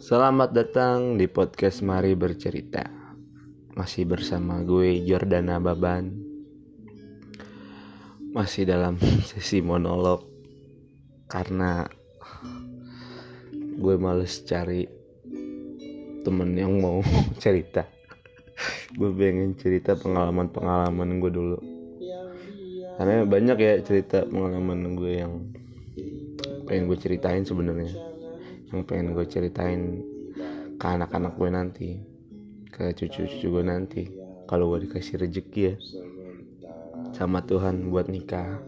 Selamat datang di podcast Mari Bercerita. Masih bersama gue Jordana Baban. Masih dalam sesi monolog Karena gue males cari temen yang mau cerita. Gue pengen cerita pengalaman-pengalaman gue dulu. Karena banyak ya cerita pengalaman gue yang pengen gue ceritain sebenarnya yang pengen gue ceritain ke anak-anak gue nanti ke cucu-cucu gue nanti. Kalau gue dikasih rezeki ya sama Tuhan buat nikah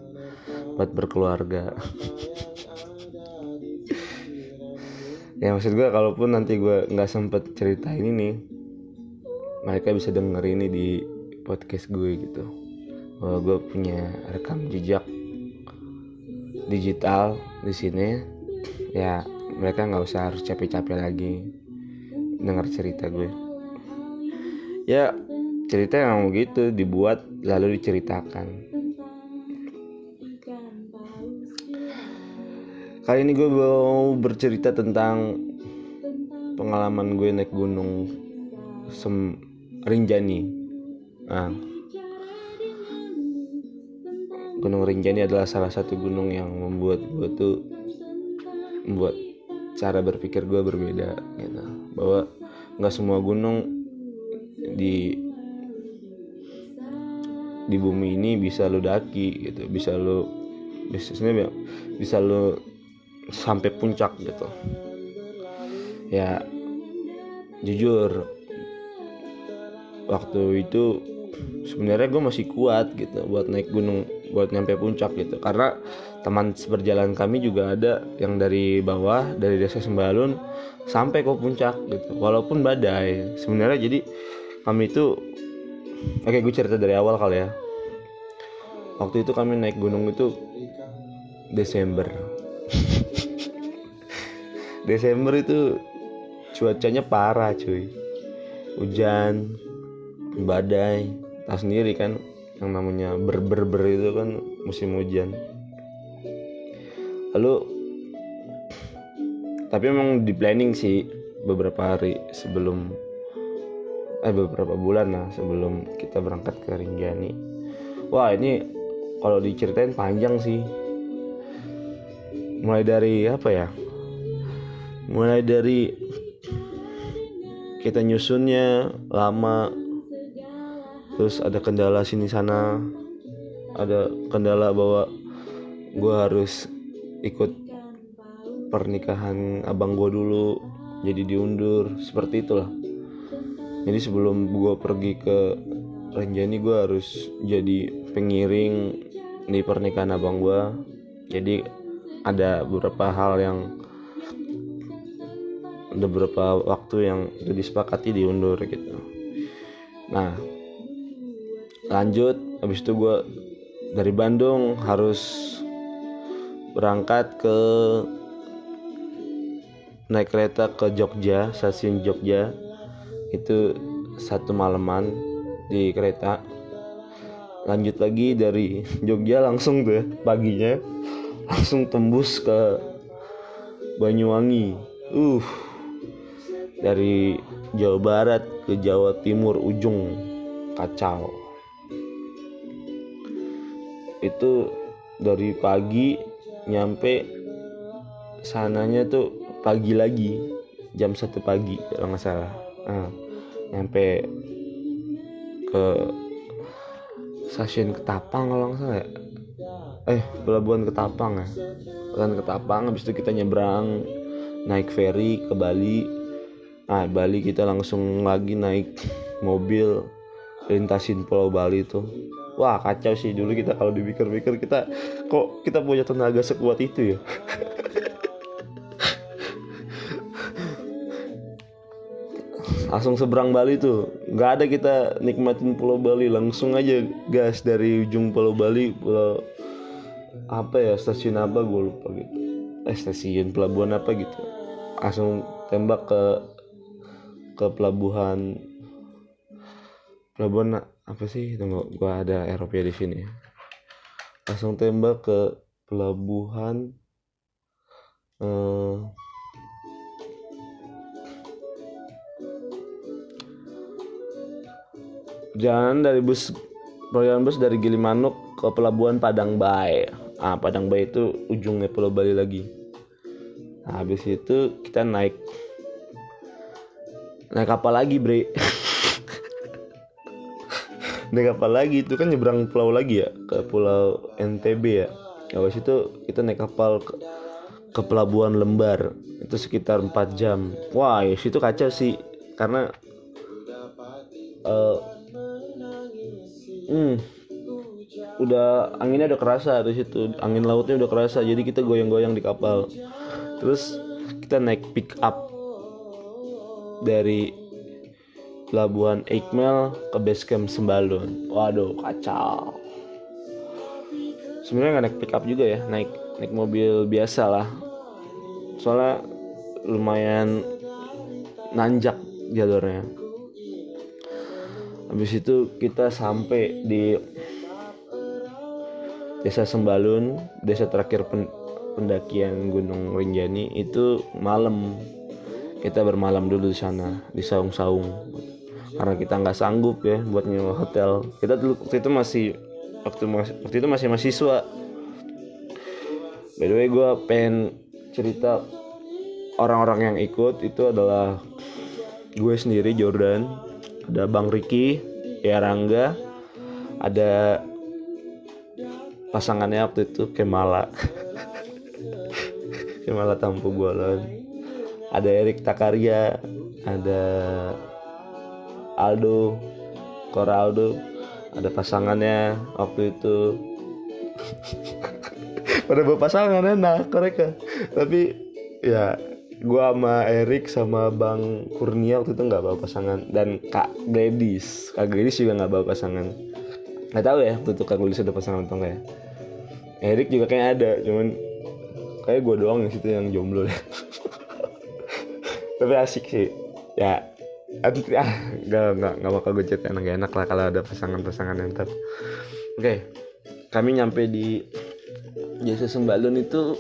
buat berkeluarga. Ya maksud gue kalaupun nanti gue nggak sempet ceritain ini mereka bisa denger ini di podcast gue gitu. Bahwa gue punya rekam jejak digital di sini. Ya mereka nggak usah harus capek-capek lagi dengar cerita gue. Ya cerita yang begitu dibuat lalu diceritakan. Kali ini gue mau bercerita tentang pengalaman gue naik gunung Sem Rinjani. Nah, Gunung Rinjani adalah salah satu gunung yang membuat gue tuh membuat cara berpikir gue berbeda gitu. Bahwa nggak semua gunung di di bumi ini bisa lo daki gitu. Bisa lo bisnisnya bisa lo sampai puncak gitu. Ya jujur waktu itu sebenarnya gue masih kuat gitu buat naik gunung buat nyampe puncak gitu. Karena teman seperjalanan kami juga ada yang dari bawah dari desa Sembalun sampai ke puncak gitu. Walaupun badai. Sebenarnya jadi kami itu oke gue cerita dari awal kali ya. Waktu itu kami naik gunung itu Desember. Desember itu cuacanya parah cuy. Hujan badai. Tahu sendiri kan yang namanya berber-ber itu kan musim hujan lalu tapi emang di planning sih beberapa hari sebelum eh beberapa bulan lah sebelum kita berangkat ke Rinjani. Wah ini kalau diceritain panjang sih. Mulai dari apa ya? Mulai dari kita nyusunnya lama terus ada kendala sini sana ada kendala bahwa gue harus ikut pernikahan abang gue dulu jadi diundur seperti itulah. Jadi sebelum gue pergi ke Renjani gue harus jadi pengiring di pernikahan abang gue jadi ada beberapa hal yang ada beberapa waktu yang udah disepakati diundur gitu. Nah lanjut habis itu gue dari Bandung harus berangkat ke naik kereta ke Jogja stasiun Jogja. Itu satu malaman di kereta. Lanjut lagi dari Jogja langsung tuh ya, paginya. Langsung tembus ke Banyuwangi. Uh dari Jawa Barat ke Jawa Timur ujung kacau. Itu dari pagi nyampe sananya tuh pagi lagi jam satu pagi kalau nggak salah. Nah, nyampe ke stasiun Ketapang kalau nggak salah ya? Eh pelabuhan Ketapang ya? Pelabuhan Ketapang habis itu kita nyebrang naik ferry ke Bali. Nah Bali kita langsung lagi naik mobil lintasin Pulau Bali tuh wah kacau sih dulu kita kalau dipikir-pikir kita kok kita punya tenaga sekuat itu ya. Langsung seberang Bali tuh. Nggak ada kita nikmatin Pulau Bali. Langsung aja gas dari ujung Pulau Bali pulau apa ya stasiun apa gue lupa gitu. Eh stasiun pelabuhan apa gitu. Langsung tembak ke ke pelabuhan pelabuhan apa sih? Tunggu gua ada Eropa di sini. Langsung tembak ke pelabuhan uh, jalan dari bus perjalanan bus dari Gilimanuk ke pelabuhan Padang Bay ah Padang Bay itu ujungnya Pulau Bali lagi. Nah, habis itu kita naik naik kapal lagi bre. naik kapal lagi? Itu kan nyebrang pulau lagi ya? Ke pulau NTB ya? Habis itu kita naik kapal ke, ke pelabuhan Lembar. Itu sekitar 4 jam. Wah ya situ kacau sih. Karena uh, hmm, udah anginnya udah kerasa di situ. Angin lautnya udah kerasa jadi kita goyang-goyang di kapal. Terus kita naik pick up dari pelabuhan Eikmel ke base camp Sembalun. Waduh kacau. Sebenarnya nggak naik pick up juga ya naik naik mobil biasa lah. Soalnya lumayan nanjak jalurnya. Habis itu kita sampai di desa Sembalun desa terakhir pendakian Gunung Rinjani itu malam. Kita bermalam dulu di sana di saung-saung karena kita nggak sanggup ya buat nyewa hotel. Kita dulu waktu itu masih waktu waktu itu masih mahasiswa. By the way gue pengen cerita orang-orang yang ikut itu adalah gue sendiri Jordan. Ada Bang Ricky ya Rangga. Ada pasangannya waktu itu Kemala. Kemala Tampu Bolon ada Erik Takaria. Ada Aldo Kora Aldo ada pasangannya waktu itu. Pada bawa pasangan enak mereka. Tapi ya gua sama Erik sama Bang Kurnia waktu itu nggak bawa pasangan. Dan Kak Gladys Kak Gladys juga nggak bawa pasangan. Nggak tahu ya waktu itu Kak Gladys ada pasangan atau enggak ya. Erik juga kayak ada cuman kayak gue doang yang situ yang jomblo deh. Tapi asik sih. Ya aduh ah gak gak gak bakal gue cerita enak enak lah kalau ada pasangan-pasangan yang oke okay. kami nyampe di jasa sembalun itu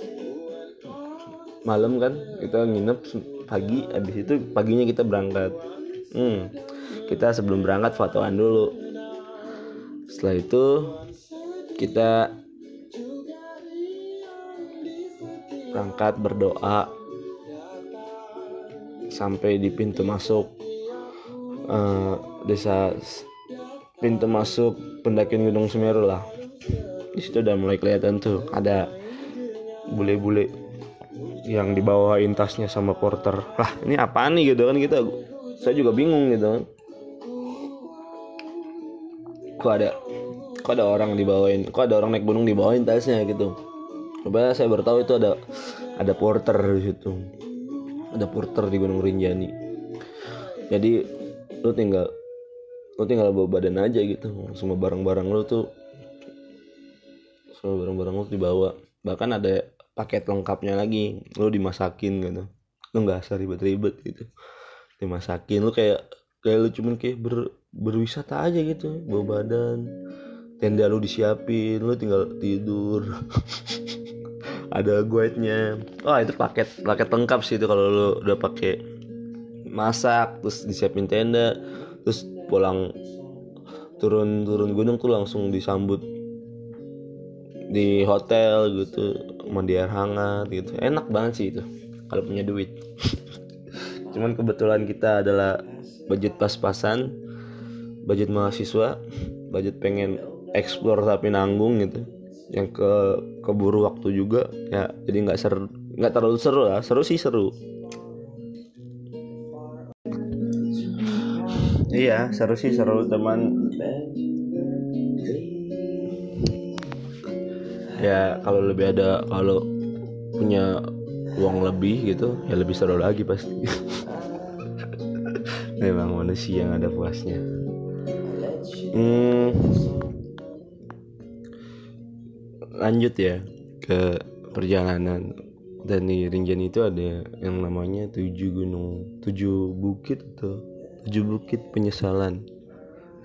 malam kan? Kita nginep pagi habis itu paginya kita berangkat. Hmm kita sebelum berangkat fotoan dulu. Setelah itu kita berangkat berdoa sampai di pintu masuk uh, desa pintu masuk pendakian Gunung Semeru lah. Di situ udah mulai kelihatan tuh ada bule-bule yang dibawain tasnya sama porter. Lah ini apa nih gitu kan kita? Saya juga bingung gitu kan. Kok ada kok ada orang dibawain kok ada orang naik gunung dibawain tasnya gitu. Coba saya baru tahu itu ada ada porter di situ. Ada porter di Gunung Rinjani. Jadi lu tinggal lu tinggal bawa badan aja gitu. Semua barang-barang lu tuh semua barang-barang lu dibawa. Bahkan ada paket lengkapnya lagi lu dimasakin gitu. Lu nggak usah ribet-ribet gitu. Dimasakin lu kayak kayak lu cuman kayak ber, berwisata aja gitu. Bawa badan tenda lu disiapin lu tinggal tidur. Ada guide-nya. Oh itu paket paket lengkap sih itu kalau lu udah pakai masak terus disiapin tenda terus pulang turun turun gunung tuh langsung disambut di hotel gitu mandi air hangat gitu. Enak banget sih itu kalau punya duit. Cuman kebetulan kita adalah budget pas-pasan budget mahasiswa budget pengen explore tapi nanggung gitu. Yang ke keburu waktu juga ya jadi nggak seru nggak terlalu seru lah. Seru sih seru iya seru sih seru teman. Ya kalau lebih ada kalau punya uang lebih gitu ya lebih seru lagi pasti. Memang manusia yang ada puasnya. Hmm, lanjut ya ke perjalanan. Dan di Rinjani itu ada yang namanya tujuh gunung tujuh bukit atau tujuh bukit penyesalan.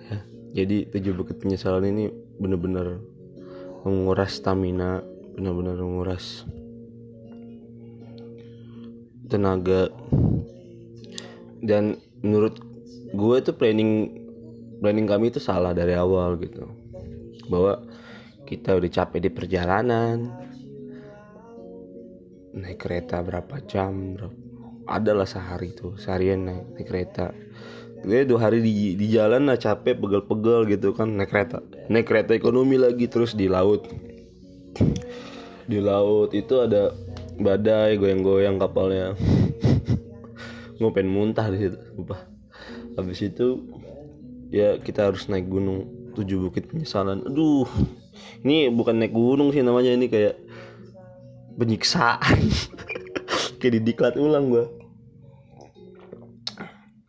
Ya jadi tujuh bukit penyesalan ini benar-benar menguras stamina benar-benar menguras tenaga. Dan menurut gue tuh planning planning kami itu salah dari awal gitu. Bahwa kita udah capek di perjalanan naik kereta berapa jam berapa adalah sehari tuh seharian naik, naik kereta gue dua hari di, di jalan lah capek pegel-pegel gitu kan. Naik kereta. Naik kereta ekonomi lagi terus di laut. Di laut itu ada badai goyang-goyang kapalnya. Gue pengen muntah di situ habis itu ya kita harus naik gunung. Tujuh bukit penyesalan. Aduh ini bukan naik gunung sih namanya ini kayak penyiksaan. Kayak didiklat ulang gue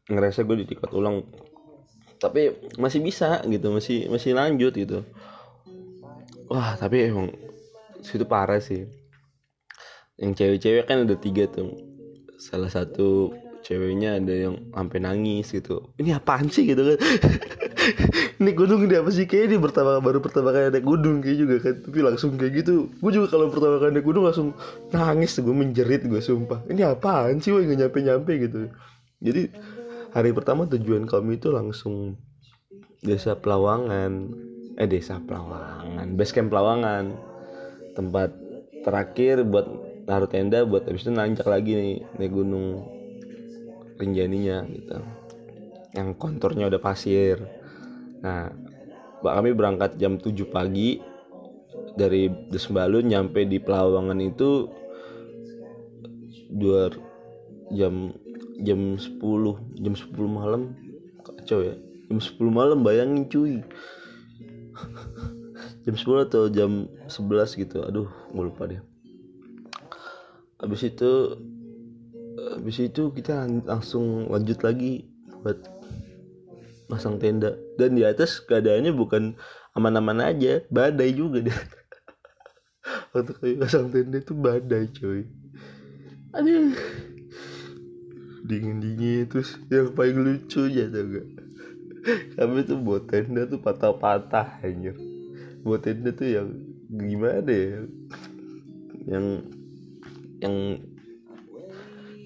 ngerasa gue didiklat ulang. Tapi masih bisa gitu masih masih lanjut gitu. Wah tapi emang situ parah sih. Yang cewek-cewek kan ada tiga tuh. Salah satu ceweknya ada yang sampai nangis gitu. Ini apaan sih gitu kan? Ini gunung ini apa sih? Kayak ini pertama baru pertama kali naik gunung kayak juga kan. Tapi langsung kayak gitu. Gue juga kalau pertama kali naik gunung langsung nangis gue menjerit gue sumpah. Ini apaan sih gue nggak nyampe nyampe gitu. Jadi hari pertama tujuan kami itu langsung desa Pelawangan. Eh desa Pelawangan. Base camp Pelawangan. Tempat terakhir buat naruh tenda buat habis itu nanjak lagi nih naik gunung Rinjaninya gitu. Yang konturnya udah pasir. Nah kami berangkat jam 7 pagi dari Desbalun nyampe di Pelawangan itu dua jam jam 10 jam 10 malam. Kacau ya. Jam 10 malam bayangin cuy. Jam 10 atau jam 11 gitu. Aduh gue lupa deh. Habis itu habis itu kita langsung lanjut lagi buat masang tenda. Dan di atas keadaannya bukan aman-aman aja badai juga deh. Waktu kami masang tenda itu badai coy aduh dingin dingin terus yang paling lucu ya gak kami tuh buat tenda tuh patah-patah anjir. Buat tenda tuh yang gimana ya? Yang yang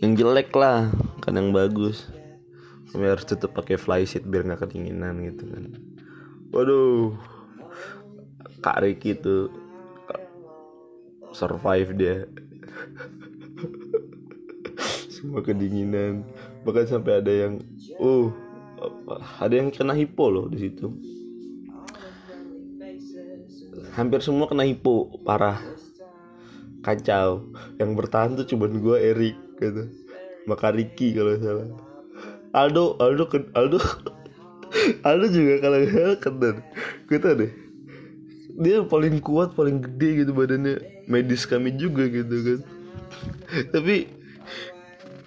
yang jelek lah kan yang bagus. Kami harus tetap pakai fly sheet biar nggak kedinginan gitu kan. Waduh kak Ricky tuh survive dia semua kedinginan. Bahkan sampai ada yang oh ada yang kena hipo loh di situ. Hampir semua kena hipo parah. Kacau. Yang bertahan tuh cuman gue Erik gitu. Maka Ricky kalau salah. Aldo Aldo Aldo. Aldo juga kalau nggak kena kita deh. Dia paling kuat paling gede gitu badannya. Medis kami juga gitu kan. Tapi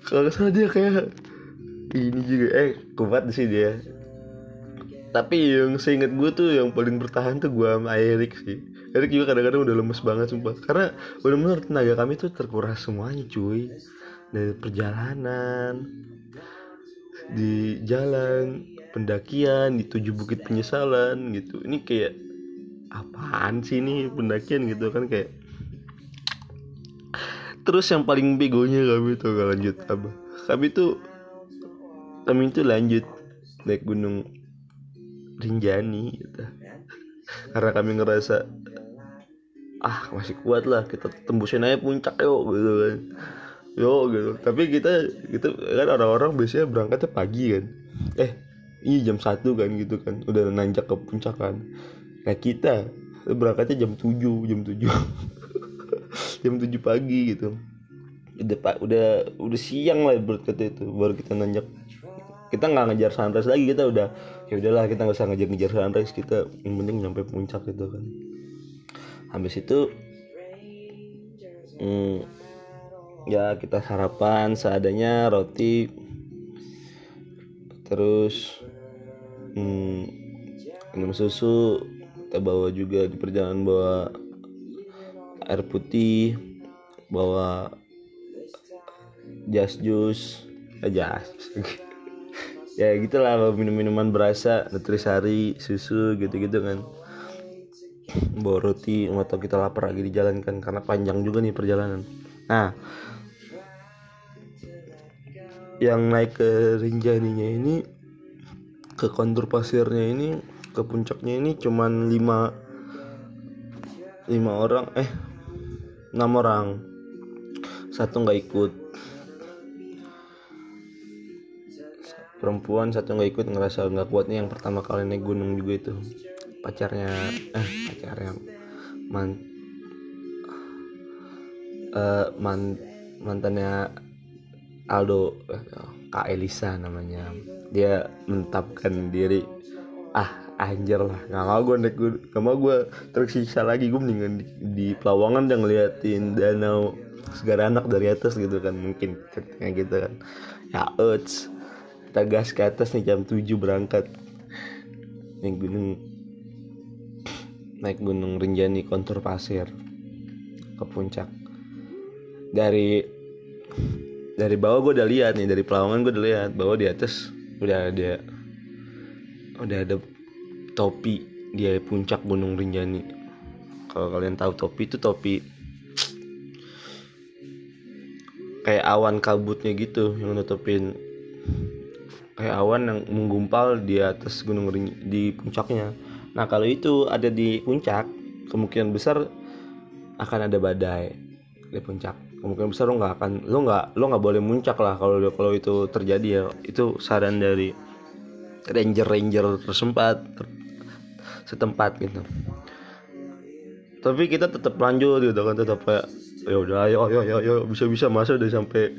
kalau salah dia kayak ini juga. Eh kuat sih dia. Tapi yang seingat gue tuh yang paling bertahan tuh gue sama Erik sih. Erik juga kadang-kadang udah lemes banget sumpah. Karena benar-benar tenaga kami tuh terkuras semuanya cuy. Dari perjalanan di jalan pendakian di tujuh bukit penyesalan gitu. Ini kayak apaan sih ini pendakian gitu kan kayak terus yang paling begonya kami tuh gak lanjut apa? Kami tuh kami itu lanjut naik gunung Rinjani gitu. Karena kami ngerasa ah masih kuat lah kita tembusin aja puncak yuk gitu kan. Yo gitu. Tapi kita kita kan orang-orang biasanya berangkatnya pagi kan. Eh ini jam satu kan gitu kan. Udah nanjak ke puncak kan. Nah kita berangkatnya jam 7 jam 7 jam 7 pagi gitu. Udah pak udah udah siang lah berkata itu baru kita nanjak. Kita nggak ngejar sunrise lagi kita udah ya udahlah kita nggak usah ngejar-ngejar sunrise kita yang penting nyampe puncak gitu kan. Habis itu hmm, ya kita sarapan seadanya roti terus hmm, minum susu kita bawa juga di perjalanan bawa air putih bawa jas jus eh, jas. Ya gitulah minum minuman berasa nutrisari susu gitu-gitu kan. Bawa roti atau kita lapar lagi di jalan kan karena panjang juga nih perjalanan. Nah yang naik ke Rinjaninya ini ke kontur pasirnya ini ke puncaknya ini cuman lima lima orang eh enam orang. Satu nggak ikut. Perempuan satu nggak ikut ngerasa nggak kuatnya yang pertama kali naik gunung juga itu. Pacarnya eh pacarnya. Man uh, man mantannya Aldo eh, Kak Elisa namanya. Dia mentapkan diri. Ah anjir lah nggak mau gue naik gue nggak mau gue tersiksa lagi. Gue mendingan di, di Pelawangan dan ngeliatin danau segala anak dari atas gitu kan mungkin ceritanya gitu kan. Ya uts kita gas ke atas nih jam 7 berangkat. Naik gunung. Naik gunung Rinjani kontur pasir ke puncak. Dari dari bawah gue udah lihat nih dari Pelawangan gue udah lihat bahwa di atas udah ada udah ada topi di puncak Gunung Rinjani. Kalau kalian tahu topi itu topi kayak awan kabutnya gitu yang nutupin. Kayak awan yang menggumpal di atas gunung di puncaknya. Nah kalau itu ada di puncak kemungkinan besar akan ada badai di puncak. Kemungkinan besar lo nggak akan lo nggak lo nggak boleh muncak lah kalau kalau itu terjadi ya. Itu saran dari ranger ranger tersempat ter, setempat gitu. Tapi kita tetap lanjut gitu kan tetap kayak ya udah ayo ayo ayo, ayo bisa bisa masa udah sampai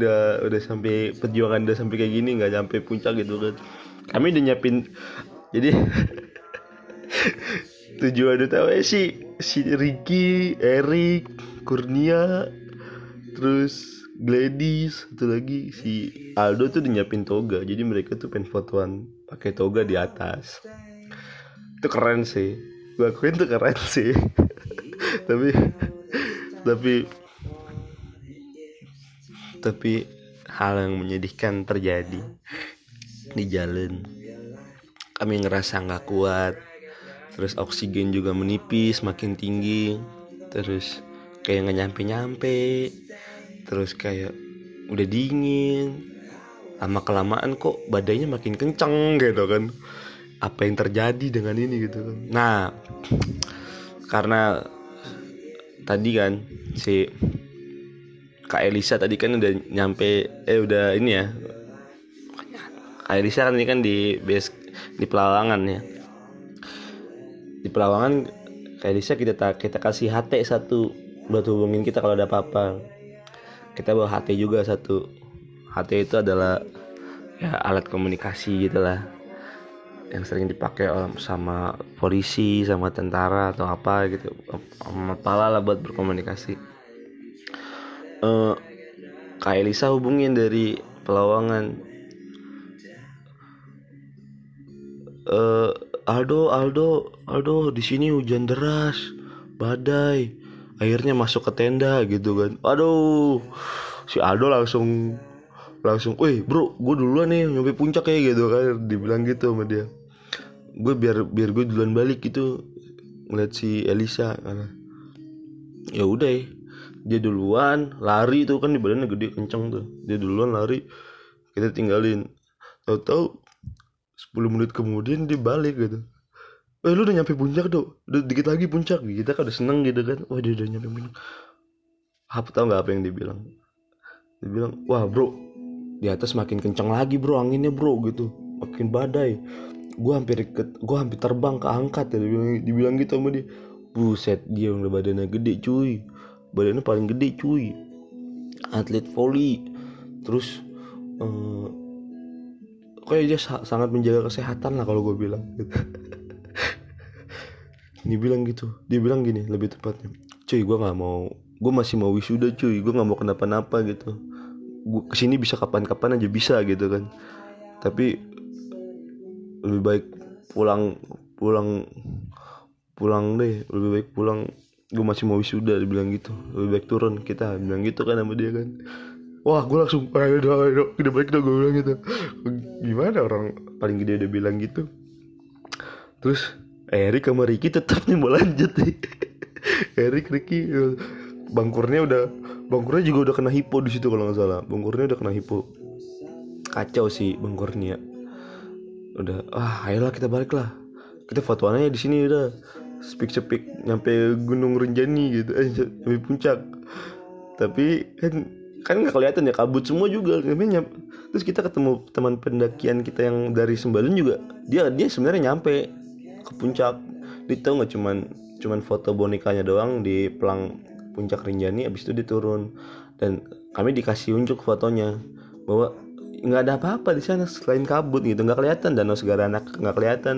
udah udah sampai perjuangan udah sampai kayak gini nggak sampai puncak gitu kan. Kami udah nyiapin jadi tujuan utama si si Ricky, Eric, Kurnia, terus Gladys, satu lagi si Aldo tuh udah nyiapin toga, jadi mereka tuh pengen fotoan pakai toga di atas. Itu keren sih, gue akuin tuh keren sih. tapi tapi tapi hal yang menyedihkan terjadi di jalan. Kami ngerasa nggak kuat terus oksigen juga menipis makin tinggi terus kayak nggak nyampe nyampe terus kayak udah dingin. Lama kelamaan kok badainya makin kenceng gitu kan apa yang terjadi dengan ini gitu kan. Nah karena tadi kan si Kak Elisa tadi kan udah nyampe eh udah ini ya. Kak Elisa kan ini kan di base di Pelawangan ya. Di Pelawangan Kak Elisa kita kita kasih HT satu buat hubungin kita kalau ada apa-apa. Kita bawa HT juga satu. HT itu adalah ya alat komunikasi gitulah yang sering dipakai sama polisi sama tentara atau apa gitu sama pala lah buat berkomunikasi. Uh, Kak Elisa hubungin dari Pelawangan. Uh, Aldo Aldo Aldo di sini hujan deras badai akhirnya masuk ke tenda gitu kan. Aduh si Aldo langsung langsung, wih bro, gue duluan nih nyampe puncak kayak gitu kan, dibilang gitu sama dia gue biar biar gue duluan balik gitu ngeliat si Elisa karena ya udah ya. Dia duluan lari tuh kan di badannya gede kenceng tuh. Dia duluan lari kita tinggalin. Tahu-tahu 10 menit kemudian dia balik gitu. Eh lu udah nyampe puncak tuh udah dikit lagi puncak. Kita kan udah seneng gitu kan. Wah dia udah nyampe puncak. Apa tau nggak apa yang dibilang dia bilang wah bro di atas makin kencang lagi bro anginnya bro gitu. Makin badai gue hampir ke gue hampir terbang ke angkat ya dibilang, dibilang gitu sama dia. Buset dia udah badannya gede cuy. Badannya paling gede cuy. Atlet volley terus uh, kayak dia sa sangat menjaga kesehatan lah kalau gue bilang. Dia bilang gitu. Dia bilang gini lebih tepatnya cuy gue nggak mau gue masih mau wisuda cuy. Gue nggak mau kenapa-napa gitu. Gue ke sini bisa kapan-kapan aja bisa gitu kan. Tapi lebih baik pulang pulang pulang deh. Lebih baik pulang. Gue masih mau wisuda dibilang gitu. Lebih baik turun. Kita bilang gitu kan sama dia kan. Wah gue langsung ayo dong ayo dong udah baik dong gue bilang gitu. Gimana orang paling gede udah bilang gitu. Terus Erik sama Ricky tetap nih mau lanjut nih. Erik Ricky bangkurnya udah bangkurnya juga udah kena hipo di situ kalau nggak salah. Bangkurnya udah kena hipo. Kacau sih bangkurnya udah ah ayolah kita balik lah. Kita fotoannya di sini udah. Speak speak nyampe gunung Rinjani gitu eh sampai puncak. Tapi kan kan nggak kelihatan ya kabut semua juga. Nyampe terus kita ketemu teman pendakian kita yang dari Sembalun juga. Dia dia sebenarnya nyampe ke puncak. Dia tahu nggak cuman cuman foto bonekanya doang di pelang puncak Rinjani abis itu dia turun. Dan kami dikasih unjuk fotonya bahwa nggak ada apa-apa di sana selain kabut gitu nggak kelihatan danau segara anak nggak kelihatan.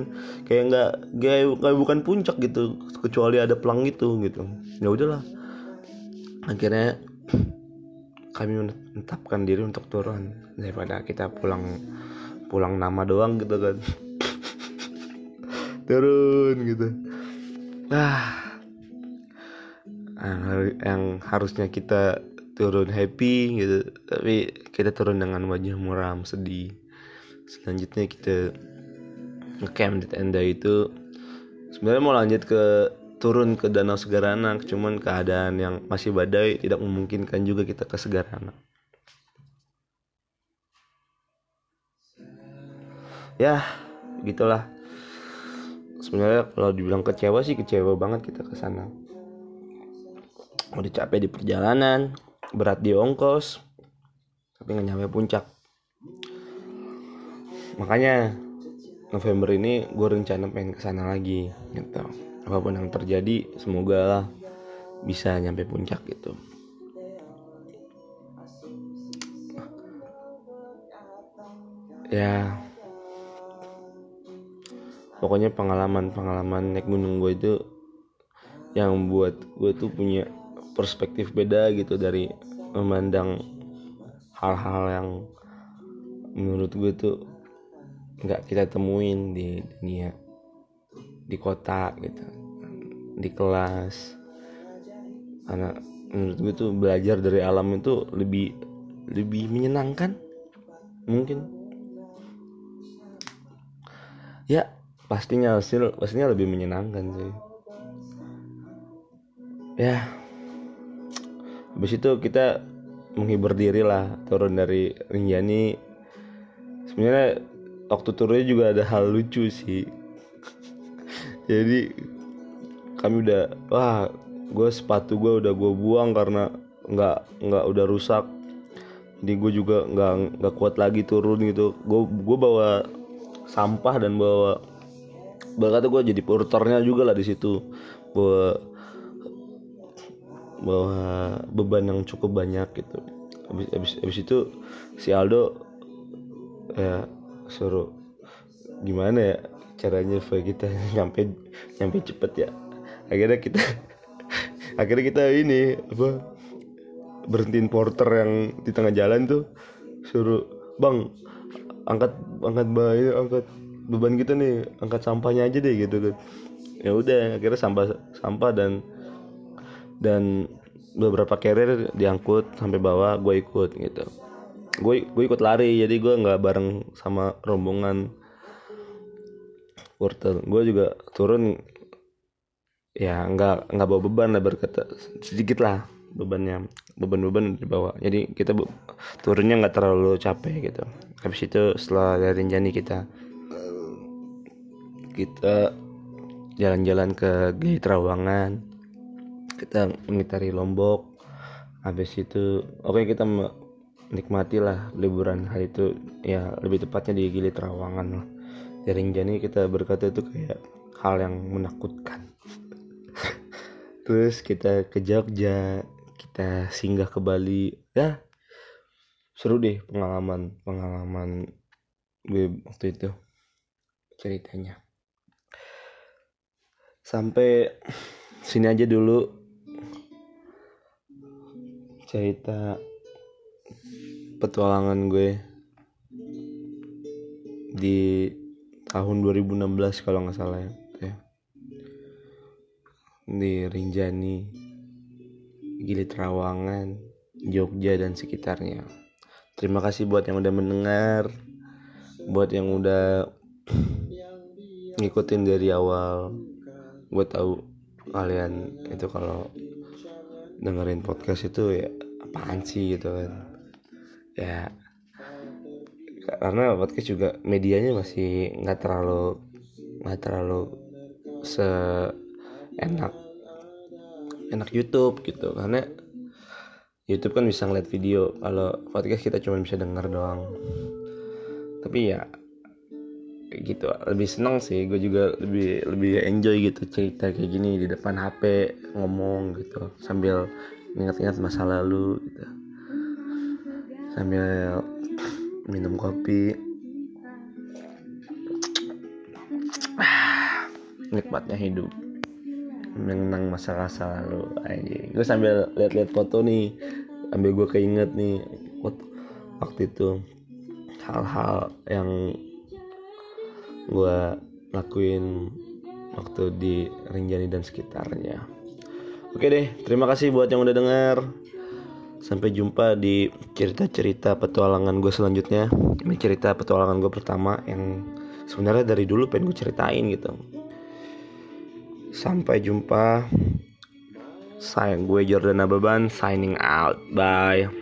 Kayak nggak kayak, bukan puncak gitu kecuali ada pelang itu gitu. Ya udahlah. Akhirnya kami menetapkan diri untuk turun daripada kita pulang pulang nama doang gitu kan. Turun gitu. Ah. Yang harusnya kita turun happy gitu. Tapi kita turun dengan wajah muram sedih. Selanjutnya kita ngecamp di tenda itu. Sebenarnya mau lanjut ke turun ke danau Segarana cuman keadaan yang masih badai tidak memungkinkan juga kita ke Segarana. Ya gitulah sebenarnya kalau dibilang kecewa sih kecewa banget kita ke sana. Udah capek di perjalanan berat di ongkos tapi nggak nyampe puncak. Makanya November ini gue rencana pengen ke sana lagi gitu. Apa pun yang terjadi semoga lah bisa nyampe puncak gitu. Ya. Pokoknya pengalaman-pengalaman naik gunung gue itu yang buat gue tuh punya perspektif beda gitu dari memandang hal-hal yang menurut gue tuh nggak kita temuin di dunia di kota gitu di kelas. Karena menurut gue tuh belajar dari alam itu lebih lebih menyenangkan mungkin. Ya pastinya hasil pastinya lebih menyenangkan sih. Ya habis itu kita menghibur diri lah turun dari Rinjani. Sebenarnya waktu turunnya juga ada hal lucu sih. Jadi kami udah wah gue sepatu gue udah gue buang karena nggak nggak udah rusak. Jadi gue juga nggak nggak kuat lagi turun gitu. Gue gue bawa sampah dan bawa bahkan gue jadi porternya juga lah di situ. Bawa bawa beban yang cukup banyak gitu. Habis habis habis itu si Aldo ya suruh gimana ya caranya supaya kita nyampe nyampe cepet ya. Akhirnya kita akhirnya kita ini apa berhentiin porter yang di tengah jalan tuh suruh bang angkat angkat bayi angkat beban kita nih angkat sampahnya aja deh gitu kan. Ya udah akhirnya sampah sampah dan dan beberapa carrier diangkut sampai bawah gue ikut gitu. Gue gue ikut lari jadi gue nggak bareng sama rombongan porter gue juga turun ya nggak nggak bawa beban lah berkata sedikit lah bebannya beban-beban di bawah. Jadi kita turunnya nggak terlalu capek gitu. Habis itu setelah dari Rinjani kita kita jalan-jalan ke Gili Trawangan kita mengitari Lombok habis itu oke okay, kita menikmati lah liburan hari itu ya lebih tepatnya di Gili Trawangan lah. Dari Jani kita berkata itu kayak hal yang menakutkan. Terus kita ke Jogja kita singgah ke Bali ya seru deh pengalaman pengalaman gue waktu itu ceritanya. Sampai sini aja dulu cerita petualangan gue di tahun 2016 kalau nggak salah ya, ya. Di Rinjani Gili Trawangan Jogja dan sekitarnya. Terima kasih buat yang udah mendengar buat yang udah ngikutin dari awal. Gue tahu kalian itu kalau dengerin podcast itu ya apaan sih gitu kan. Ya karena podcast juga medianya masih nggak terlalu nggak terlalu se enak enak YouTube gitu. Karena YouTube kan bisa ngeliat video. Kalau podcast kita cuma bisa denger doang. Tapi ya gitu. Lebih seneng sih gue juga lebih lebih enjoy gitu cerita kayak gini di depan HP ngomong gitu sambil ingat-ingat masa lalu gitu. Sambil minum kopi. Nikmatnya hidup. Mengenang masa-masa lalu aja gue sambil lihat-lihat foto nih ambil gue keinget nih waktu itu hal-hal yang gue lakuin waktu di Rinjani dan sekitarnya. Oke deh terima kasih buat yang udah denger. Sampai jumpa di cerita-cerita petualangan gue selanjutnya. Ini cerita petualangan gue pertama yang sebenarnya dari dulu pengen gue ceritain gitu. Sampai jumpa. Sayang gue Jordan Ababan signing out. Bye